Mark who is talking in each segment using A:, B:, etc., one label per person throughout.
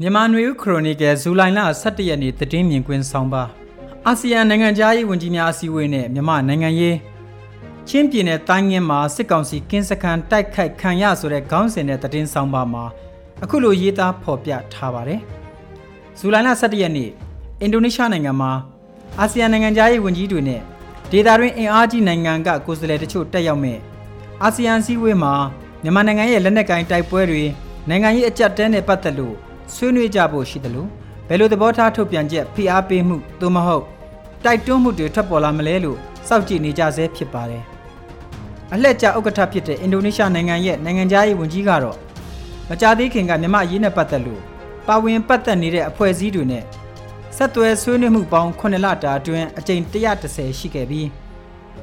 A: မြန်မာနွေဦးခရိုနီကယ်ဇူလိုင်လ17ရက်နေ့သတင်းမြင်ကွင်းဆောင်ပါအာဆီယံနိုင်ငံသားရေးဝန်ကြီးများအစည်းအဝေးနဲ့မြန်မာနိုင်ငံရေးချင်းပြည်နယ်တိုင်းငင်းမှာစစ်ကောင်စီကင်းစခန်းတိုက်ခိုက်ခံရဆိုတဲ့ခေါင်းစဉ်နဲ့သတင်းဆောင်ပါမှာအခုလိုရေးသားဖော်ပြထားပါတယ်ဇူလိုင်လ17ရက်နေ့အင်ဒိုနီးရှားနိုင်ငံမှာအာဆီယံနိုင်ငံသားရေးဝန်ကြီးတွေနဲ့ဒေသတွင်းအင်အားကြီးနိုင်ငံကကိုယ်စားလှယ်တချို့တက်ရောက်မဲ့အာဆီယံစည်းဝေးမှာမြန်မာနိုင်ငံရဲ့လက်နက်ကိုင်တိုက်ပွဲတွေနိုင်ငံရေးအကြက်တဲနဲ့ပတ်သက်လို့ ဆွေးနွေးကြဖို့ရှိတယ်လို့ဘယ်လိုသဘောထားထုတ်ပြန်ချက်ဖိအားပေးမှုသို့မဟုတ်တိုက်တွန်းမှုတွေထွက်ပေါ်လာမလဲလို့စောင့်ကြည့်နေကြဆဲဖြစ်ပါတယ်။အလှည့်ကျဥက္ကဋ္ဌဖြစ်တဲ့အင်ဒိုနီးရှားနိုင်ငံရဲ့နိုင်ငံသားရေးဝန်ကြီးကတော့မကြာသေးခင်ကမြန်မာအရေးနဲ့ပတ်သက်လို့ပါဝင်ပတ်သက်နေတဲ့အဖွဲ့အစည်းတွေနဲ့ဆက်သွယ်ဆွေးနွေးမှုပေါင်း9လတာအတွင်းအကြိမ်130ရှိခဲ့ပြီး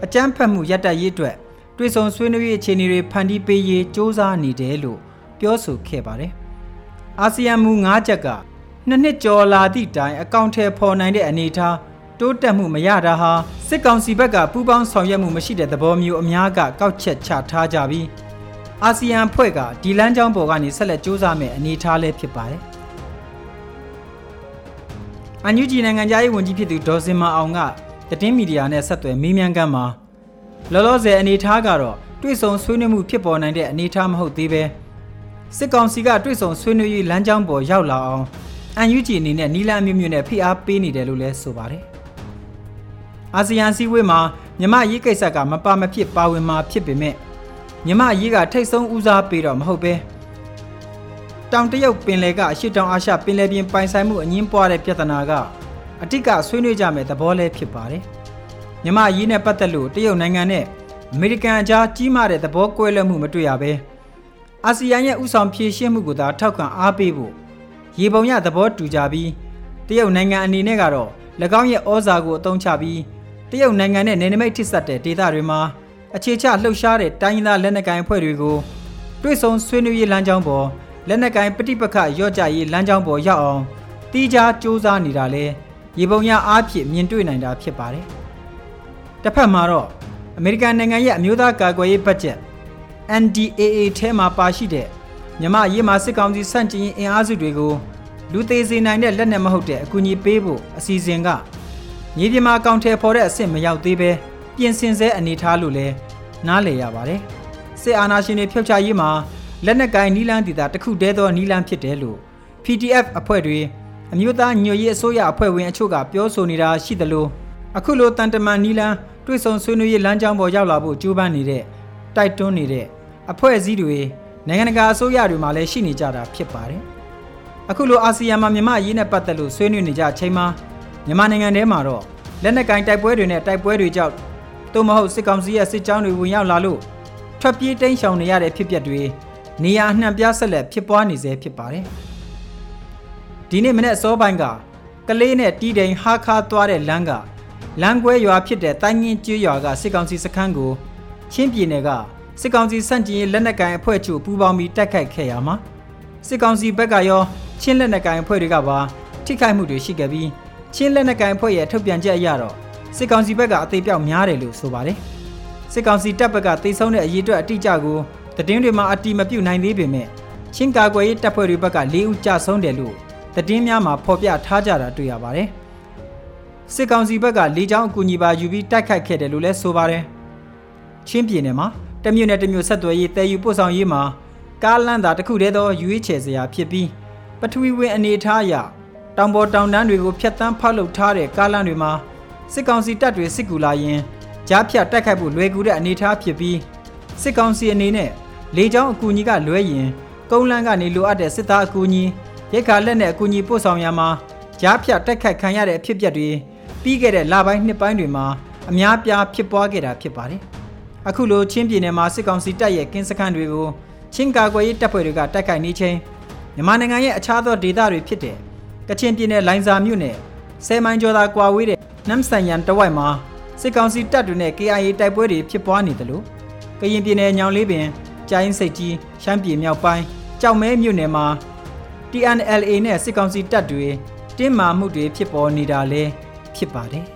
A: အကြမ်းဖက်မှုရပ်တန့်ရေးအတွက်တွေ့ဆုံဆွေးနွေးရေးအခြေအနေတွေဖန်တီးပေးရေးစ조사နေတယ်လို့ပြောဆိုခဲ့ပါတယ်။ အာဆီယံမူ၅ချက်ကနှစ်နှစ်ကျော်လာသည့်တိုင်အကောင့်ထဲပေါ်နိုင်တဲ့အနေအထားတိုးတက်မှုမရတာဟာစစ်ကောင်စီဘက်ကပူးပေါင်းဆောင်ရွက်မှုမရှိတဲ့သဘောမျိုးအများကကောက်ချက်ချထားကြပြီးအာဆီယံဖွဲ့ကဒီလမ်းကြောင်းပေါ်ကနေဆက်လက်စ조사မယ်အနေအထားလည်းဖြစ်ပါတယ်။အန်ယူဂျီနိုင်ငံသားရေးဝန်ကြီးဖြစ်သူဒေါ်စင်မာအောင်ကတည်င်းမီဒီယာနဲ့ဆက်သွယ်မေးမြန်းခန်းမှာလောလောဆယ်အနေအထားကတော့တွေ့ဆုံဆွေးနွေးမှုဖြစ်ပေါ်နိုင်တဲ့အနေအထားမဟုတ်သေးပဲ။ စစ်ကောင်စီကတွေ့ဆုံဆွေးနွေးရေးလမ်းကြောင်းပေါ်ရောက်လာအောင်အန်ယူဂျီအနေနဲ့နီလန်မျိုးမျိုးနဲ့ဖိအားပေးနေတယ်လို့လည်းဆိုပါတယ်။အာဆီယံစည်းဝေးမှာမြမရေးကိစ္စကမပါမဖြစ်ပါဝင်မှာဖြစ်ပေမဲ့မြမရေးကထိတ်ဆုံးဦးစားပေးတော့မဟုတ်ပဲတောင်တရုတ်ပင်လယ်ကအရှေ့တောင်အာရှပင်လယ်ပြင်ပိုင်ဆိုင်မှုအငင်းပွားတဲ့ပြဿနာကအတိတ်ကဆွေးနွေးကြမယ်သဘောလည်းဖြစ်ပါတယ်။မြမရေးနဲ့ပတ်သက်လို့တရုတ်နိုင်ငံနဲ့အမေရိကန်အကြားကြီးမားတဲ့သဘောကွဲလွဲမှုမတွေ့ရဘဲ။ အာဆီယံရဲ့ဥဆောင်ဖြည့်ရှင်းမှုကိုသာထောက်ခံအားပေးဖို့ရေပုံရသဘောတူကြပြီးတရုတ်နိုင်ငံအနေနဲ့ကတော့၎င်းရဲ့ဩဇာကိုအသုံးချပြီးတရုတ်နိုင်ငံနဲ့နယ်နိမိတ်ထိစပ်တဲ့ဒေသတွေမှာအခြေချလှုပ်ရှားတဲ့တိုင်းရင်းသားလက်နက်ကိုင်အဖွဲ့တွေကိုတွေ့ဆုံဆွေးနွေးရေးလမ်းကြောင်းပေါ်လက်နက်ကိုင်ပဋိပက္ခရော့ကြရေးလမ်းကြောင်းပေါ်ရောက်အောင်တီးခြားစ조사နေတာလဲရေပုံရအားဖြင့်မြင်တွေ့နိုင်တာဖြစ်ပါတယ်။တစ်ဖက်မှာတော့အမေရိကန်နိုင်ငံရဲ့အမျိုးသားကာကွယ်ရေးဘတ်ဂျက် NDAA ထဲမှာပါရှိတဲ့မြမရေးမှာစစ်ကောင်စီစန့်ကျင်ရေးအင်အားစုတွေကိုလူသေးစေနိုင်တဲ့လက်နက်မဟုတ်တဲ့အကူအညီပေးဖို့အစီအစဉ်ကမြေပြင်မှာအကောင့်ထဲပေါ်တဲ့အဆင့်မရောက်သေးပဲပြင်ဆင်ဆဲအနေထားလို့လဲနားလည်ရပါတယ်စစ်အာဏာရှင်တွေဖျောက်ချရေးမှာလက်နက်ကိုင်နီလန်းဒေတာတစ်ခုတည်းသောနီလန်းဖြစ်တယ်လို့ PDF အဖွဲ့တွေအမျိုးသားညွတ်ရေးအစိုးရအဖွဲ့ဝင်အချို့ကပြောဆိုနေတာရှိသလိုအခုလိုတန်တမန်နီလန်းတွေ့ဆုံဆွေးနွေးရေးလမ်းကြောင်းပေါ်ရောက်လာဖို့ကြိုးပမ်းနေတဲ့ တိုက်တွန်းနေတဲ့အဖွဲ့အစည်းတွေနိုင်ငံတကာအစိုးရတွေမှာလည်းရှိနေကြတာဖြစ်ပါတယ်။အခုလိုအာဆီယံမှာမြန်မာအရေးနဲ့ပတ်သက်လို့ဆွေးနွေးနေကြအချိန်မှာမြန်မာနိုင်ငံထဲမှာတော့လက်နက်ကင်တိုက်ပွဲတွေနဲ့တိုက်ပွဲတွေကြောင့်သို့မဟုတ်စစ်ကောင်စီရဲ့စစ်ကြောင်းတွေဝင်ရောက်လာလို့ထွက်ပြေးတိမ်းရှောင်နေရတဲ့ဖြစ်ပျက်တွေနေရာအနှံ့ပြားဆက်လက်ဖြစ်ပွားနေစေဖြစ်ပါတယ်။ဒီနေ့မနေ့အစောပိုင်းကကလေးနဲ့တီးတိန်ဟာခါသွားတဲ့လမ်းကလမ်းကွဲရွာဖြစ်တဲ့တိုင်းငင်းကျွေးရွာကစစ်ကောင်စီစခန်းကို ချင်းပြည်နယ်ကစစ်ကောင်စီစန့်ကျင်ရေးလက်နက်ကိုင်အဖွဲ့ချုပ်ပူးပေါင်းပြီးတိုက်ခိုက်ခဲ့ရမှာစစ်ကောင်စီဘက်ကရောချင်းလက်နက်ကိုင်အဖွဲ့တွေကပါထိခိုက်မှုတွေရှိခဲ့ပြီးချင်းလက်နက်ကိုင်အဖွဲ့ရဲ့ထုတ်ပြန်ချက်အရတော့စစ်ကောင်စီဘက်ကအသေးပြောက်များတယ်လို့ဆိုပါတယ်စစ်ကောင်စီတပ်ဘက်ကတေဆုံးတဲ့အရေးအတွက်အတိအကျကိုသတင်းတွေမှာအတိမပြုတ်နိုင်သေးပေမဲ့ချင်းကာကွယ်ရေးတပ်ဖွဲ့တွေဘက်က၄ဦးကြဆုံးတယ်လို့သတင်းများမှာဖော်ပြထားကြတာတွေ့ရပါတယ်စစ်ကောင်စီဘက်ကလေကြောင်းအကူအညီပါယူပြီးတိုက်ခိုက်ခဲ့တယ်လို့လည်းဆိုပါတယ် ချင်းပြည်နယ်မှာတမြို့နယ်တမြို့ဆက်သွယ်ရေးတည်ယူပို့ဆောင်ရေးမှာကားလမ်းသာတစ်ခုတည်းသောရွေးချယ်စရာဖြစ်ပြီးပထဝီဝင်အနေထားအရတောင်ပေါ်တောင်တန်းတွေကိုဖျက်ဆီးဖောက်လုပ်ထားတဲ့ကားလမ်းတွေမှာစစ်ကောင်စီတပ်တွေစစ်ကူလာရင်ကြားဖြတ်တိုက်ခိုက်ဖို့လွယ်ကူတဲ့အနေထားဖြစ်ပြီးစစ်ကောင်စီအနေနဲ့လေကြောင်းအကူအညီကလွဲရင်ကုန်းလန်းကနေလိုအပ်တဲ့စစ်သားအကူအညီရိတ်ခါလက်နဲ့အကူအညီပို့ဆောင်ရမှာကြားဖြတ်တိုက်ခိုက်ခံရတဲ့အဖြစ်အပျက်တွေပြီးခဲ့တဲ့လပိုင်းနှစ်ပိုင်းတွေမှာအများပြားဖြစ်ပွားခဲ့တာဖြစ်ပါတယ်။ အခုလိုချင်းပြည်နယ်မှာစစ်ကောင်စီတပ်ရဲ့ကင်းစခန်းတွေကိုချင်းကာကွယ်ရေးတပ်ဖွဲ့တွေကတိုက်ခိုက်နေချိန်မြန်မာနိုင်ငံရဲ့အခြားသောဒေသတွေဖြစ်တဲ့ကချင်ပြည်နယ်လိုင်ဇာမြို့နယ်ဆယ်မိုင်ကျော်သာကွာဝေးတဲ့နမ်ဆန်ယန်တဝိုက်မှာစစ်ကောင်စီတပ်တွေနဲ့ KIA တိုက်ပွဲတွေဖြစ်ပွားနေတယ်လို့ကရင်ပြည်နယ်ညောင်လေးပင်ကျိုင်းစိတ်ကြီးရှမ်းပြည်မြောက်ပိုင်းကြောက်မဲမြို့နယ်မှာ TNLA နဲ့စစ်ကောင်စီတပ်တွေတင်းမာမှုတွေဖြစ်ပေါ်နေတာလည်းဖြစ်ပါတယ်